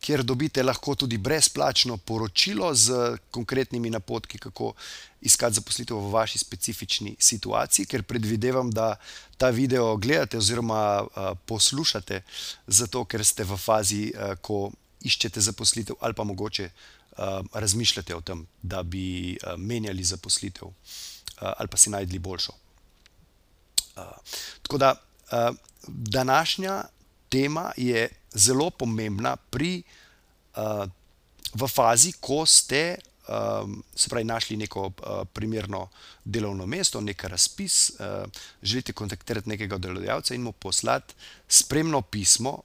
kjer dobite lahko tudi brezplačno poročilo z konkretnimi napotki, kako iskati zaposlitev v vaši specifični situaciji, ker predvidevam, da ta video gledate oziroma uh, poslušate, zato ker ste v fazi, uh, ko iščete zaposlitev ali pa mogoče uh, razmišljate o tem, da bi uh, menjali zaposlitev uh, ali pa si najdli boljšo. Uh, tako da uh, današnja tema je zelo pomembna pri, uh, v fazi, ko ste um, pravi, našli neko uh, primerno delovno mesto, nek razpis, želite kontaktirati nekega delodajalca in mu poslati spremno pismo,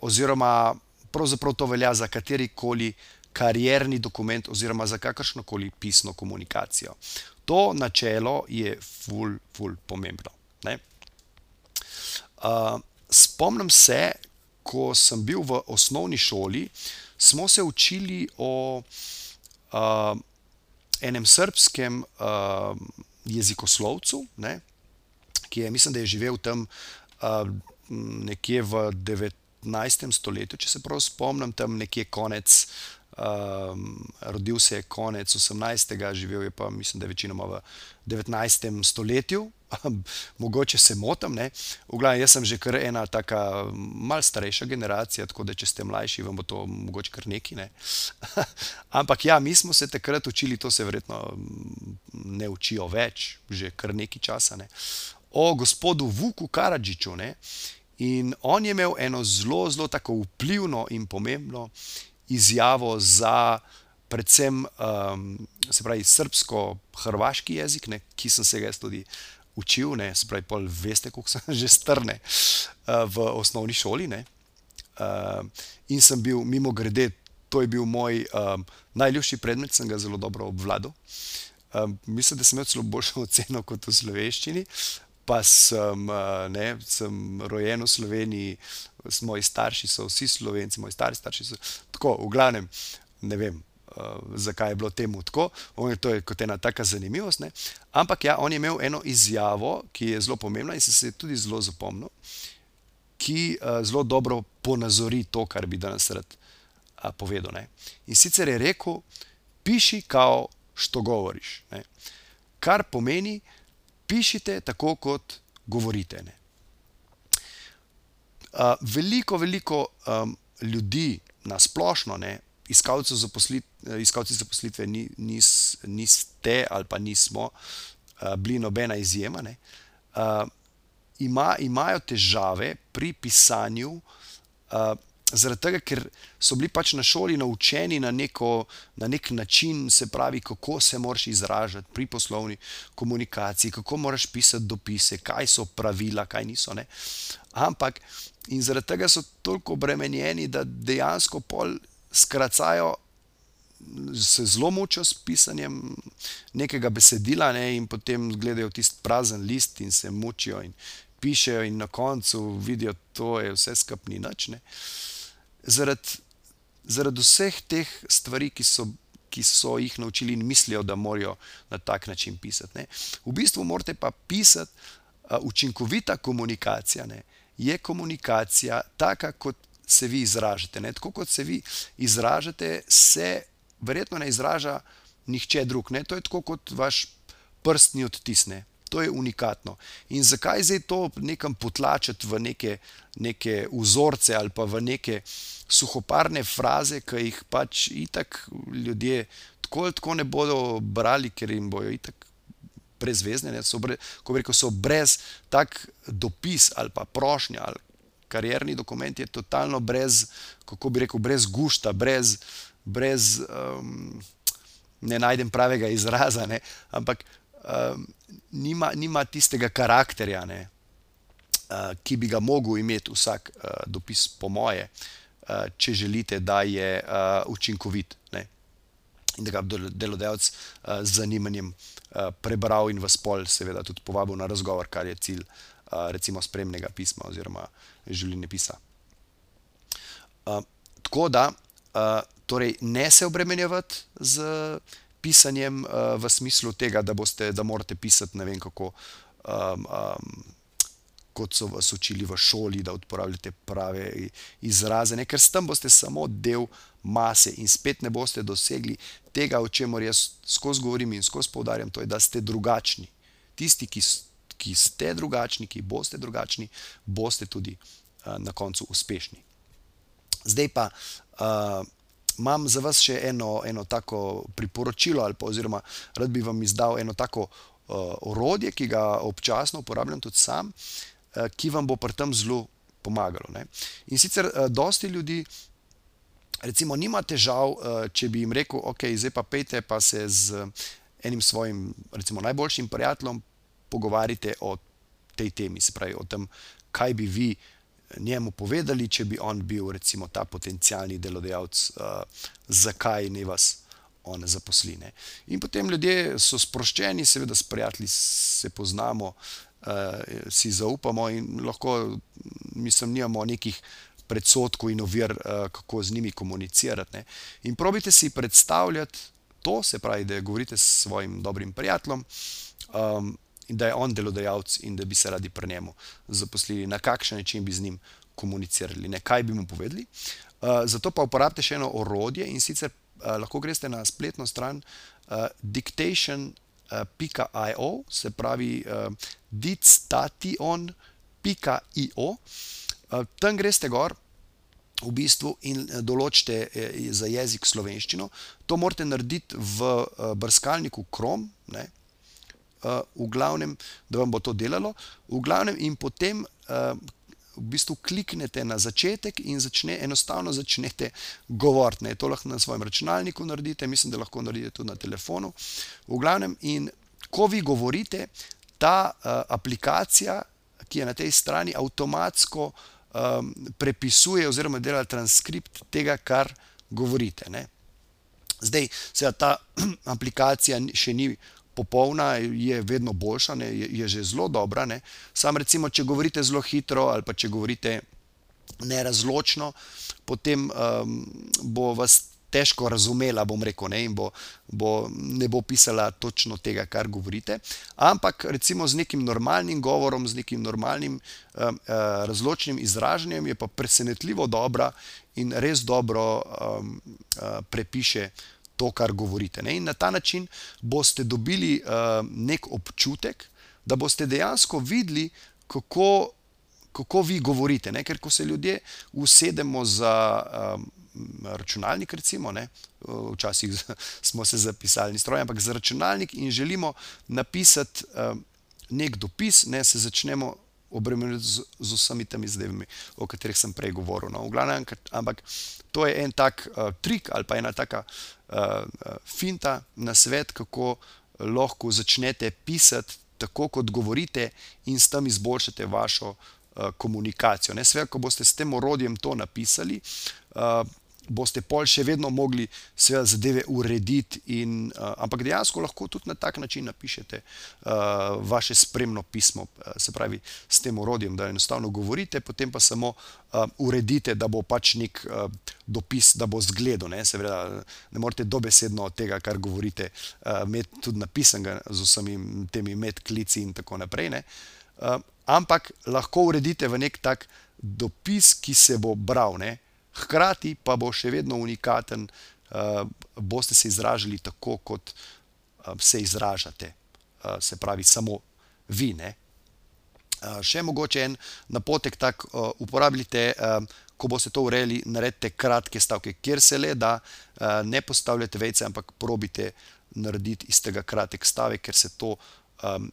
oziroma pravzaprav to velja za katerikoli karierni dokument, oziroma za kakršno koli pisno komunikacijo. To načelo je ful, ful pomembno. Uh, spomnim se, ko sem bil v osnovni šoli, smo se učili o uh, enem srpskem uh, jezikoslovcu, ne, ki je, mislim, da je živel tam uh, nekje v 19. stoletju, če se prav spomnim, tam nekje konec. Um, rodil se je konec 18. živel je pa, mislim, da je večinoma v 19. stoletju, mogoče se motim. V glavnem, jaz sem že kar ena taka malce starejša generacija, tako da če ste mlajši, vam bo to mogoče kar neki. Ne? Ampak ja, mi smo se takrat učili, to se verjetno ne učijo več, že kar nekaj časa, ne? o gospodu Vuku Karadžiču. Ne? In on je imel eno zelo, zelo tako vplivno in pomembno izjavo za. Predvsem, um, se pravi, srpsko-hrvaški jezik, ne, ki sem se ga tudi učil, ne, spravi, pol veste, kako sem že strne uh, v osnovni šoli. Uh, in sem bil, mimo grede, to je bil moj um, najljubši predmet, sem ga zelo dobro obvladal. Um, mislim, da sem imel celo boljšo oceno kot v slovenščini. Pa sem, ne, sem rojen v Sloveniji, moji starši so vsi slovenci, moji stari starši so tako, v glavnem, ne vem, uh, zakaj je bilo temu tako. On je to je kot ena taka zanimivost. Ne? Ampak ja, on je imel eno izjavo, ki je zelo pomembna in se je tudi zelo zapomnil, ki uh, zelo dobro ponazori to, kar bi danes rad uh, povedal. Ne? In sicer je rekel: Piši, kao što govoriš. Ne? Kar pomeni, pišite tako, kot govorite. Uh, veliko, veliko um, ljudi na splošno, ne, iskalcev zaposlit, iskalci zaposlitve ni, nis, niste ali pa nismo uh, bili nobena izjema, uh, ima, imajo težave pri pisanju. Uh, Zaradi tega, ker so bili pač na šoli naučeni na, neko, na nek način, se pravi, kako se moraš izražati pri poslovni komunikaciji, kako moraš pisati dopise, kaj so pravila, kaj niso. Ne? Ampak in zaradi tega so toliko obremenjeni, da dejansko pol skracajo, se zelo mučijo s pisanjem nekega besedila, ne, in potem gledajo tisti prazen list in se mučijo in pišejo, in na koncu vidijo, da je vse skupni noč. Zaradi zarad vseh teh stvari, ki so. Ki so jih naučili in mislijo, da morajo na tak način pisati. Ne. V bistvu morate pa pisati, uh, učinkovita komunikacija ne, je komunikacija taka, kot se vi izražate. Ne? Tako kot se vi izražate, se verjetno ne izraža nihče drug. Ne? To je tako kot vaš prstni odtis. Ne? To je unikatno. In zakaj zdaj to nekam potlačiti v neke, neke vzorce ali pa v neke suhoparne fraze, ki jih pač itak ljudje tako ali tako ne bodo brali, ker jim bojo itak. Brezvezne, so, bre, ko rekel, so brez tak dopis ali pa prošnja ali karierni dokument je totalno brez, kako bi rekel, brez gušta, brez, brez um, ne najdem pravega izraza, ne, ampak um, nima, nima tistega karakterja, ne, uh, ki bi ga mogel imeti vsak uh, dopis, po moje, uh, če želite, da je uh, učinkovit. Ne. in da ga bo delodajalec uh, z zanimanjem uh, prebral in vas pol, seveda, tudi povabil na razgovor, kar je cilj, uh, recimo, spremnega pisma oziroma življenje pisa. Uh, tako da, uh, torej, ne se obremenjevati z pisanjem uh, v smislu tega, da, boste, da morate pisati ne vem kako. Um, um, Kot so vas učili v šoli, da uporabljate prave izraze, ne? ker s tem boste samo del mase in spet ne boste dosegli tega, o čemer jaz skozi govorim in skozi poudarjam, to je, da ste drugačni. Tisti, ki, ki ste drugačni, ki boste drugačni, boste tudi uh, na koncu uspešni. Zdaj pa uh, imam za vas še eno, eno tako priporočilo, ali pa oziroma rad bi vam izdal eno tako uh, orodje, ki ga občasno uporabljam tudi sam, uh, ki vam bo pri tem zelo pomagalo. Ne? In sicer, uh, dosti ljudi recimo, nima težav, uh, če bi jim rekel, ok, zdaj pa pejte pa se z enim svojim, recimo, najboljšim prijateljem pogovarjate o tej temi, se pravi o tem, kaj bi vi njemu povedali, če bi on bil, recimo, ta potencijalni delodajalec, uh, zakaj ne vas. On zaposli. Ne. In potem ljudje so sproščeni, seveda, s prijatelji se poznamo, uh, si zaupamo, in lahko, mislim, nimamo nekih predsotkov in ovir, uh, kako z njimi komunicirati. Ne. In probite si predstavljati to, se pravi, da govorite s svojim dobrim prijateljem. Um, in da je on delodajalec in da bi se radi pri njemu zaposlili, na kakšen način bi z njim komunicirali, ne kaj bi mu povedali. Uh, zato pa uporabite še eno orodje in sicer uh, lahko greste na spletno stran uh, dictation.io, uh, se pravi uh, dictation.io. Uh, tam greste gor. V bistvu in določite za jezik slovenščino. To morate narediti v brskalniku Chrome, ne, uh, v glavnem, da vam bo to delalo, v glavnem, in potem uh, v bistvu kliknete na začetek in začne, enostavno začnete govoriti. To lahko na svojem računalniku naredite, mislim, da lahko naredite tudi na telefonu. V glavnem, in ko vi govorite, ta uh, aplikacija, ki je na tej strani, avtomatsko um, prepisuje oziroma dela transkript tega, kar govorite. Ne. Zdaj, seveda, ta aplikacija še ni popolna, je vedno boljša, ne, je, je že zelo dobra. Ne. Sam recimo, če govorite zelo hitro ali pa če govorite nerazločno, potem um, bo vas težko razumela, bom rekel, ne, in bo, bo, ne bo pisala točno tega, kar govorite. Ampak recimo z nekim normalnim govorom, z nekim normalnim um, uh, razločnim izražanjem je pa presenetljivo dobra in res dobro um, uh, prepiše to, kar govorite. Ne? In na ta način boste dobili uh, nek občutek, da boste dejansko videli, kako, kako vi govorite. Ne? Ker ko se ljudje usedemo za um, računalnik, recimo, ne? včasih smo se zapisali, stroj, ampak za računalnik in želimo napisati um, nek dopis, ne? se začnemo obremeniti z, z vsemi temi zadevami, o katerih sem prej govoril. No, glavnem, ampak to je en tak uh, trik ali pa ena taka uh, finta na svet, kako lahko začnete pisati tako, kot govorite, in s tem izboljšate vašo uh, komunikacijo. Sve, ko boste s tem orodjem to napisali, uh, boste pol še vedno mogli seveda zadeve urediti, in, uh, ampak dejansko lahko tudi na tak način napišete uh, vaše spremno pismo, uh, se pravi s tem orodjem, da enostavno govorite, potem pa samo uh, uredite, da bo pač nek uh, dopis, da bo zgledal. Ne, seveda, ne morete dobesedno tega, kar govorite, uh, imeti tudi napisanega z vsemi temi medklici in tako naprej. Ne, uh, ampak lahko uredite v nek tak dopis, ki se bo bral. Ne, hkrati pa bo še vedno unikaten, uh, boste se izražali tako, kot uh, se izražate, uh, se pravi, samo vi. Uh, še mogoče en napotek, tak uporabljite. Ko boste to urejali, naredite kratke stavke, kjer se le da, ne postavljate vejce, ampak probite narediti iz tega kratek stavek, ker, to, um,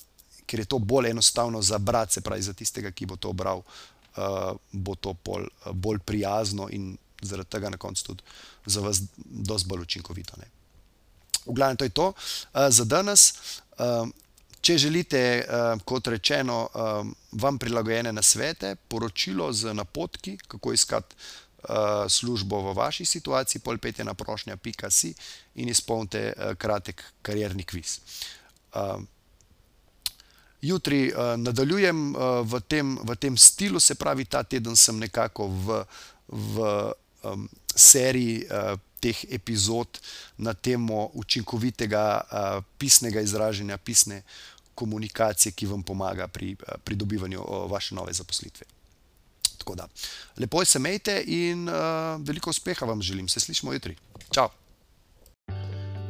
ker je to bolj enostavno za brati, se pravi za tistega, ki bo to bral, bo to pol, uh, bolj prijazno in zaradi tega na koncu tudi za vas dosti bolj učinkovito. Ne. V glavnem, to je to uh, za danes. Uh, če želite, kot rečeno, vam prilagojene nasvete, poročilo z napotki, kako iskati službo v vaši situaciji, polpete na prošnja.si in izpolnite kratek karjerni kviz. Jutri uh, nadaljujem uh, v, tem, v tem stilu, se pravi, ta teden sem nekako v, v um, seriji. Uh, Teh epizod na temo učinkovitega uh, pisnega izražanja, pisne komunikacije, ki vam pomaga pri uh, pridobivanju uh, vaše nove zaposlitve. Tako da, lepo se imejte in uh, veliko uspeha vam želim. Se slišimo jutri. Čau!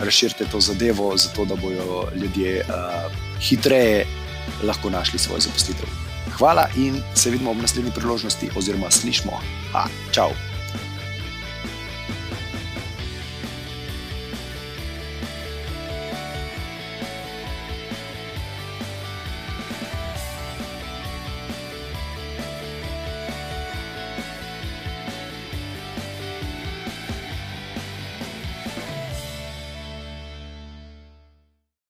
razširite to zadevo, zato da bodo ljudje uh, hitreje lahko našli svoj zaposlitev. Hvala in se vidimo ob naslednji priložnosti, oziroma slišmo. Ha, čau!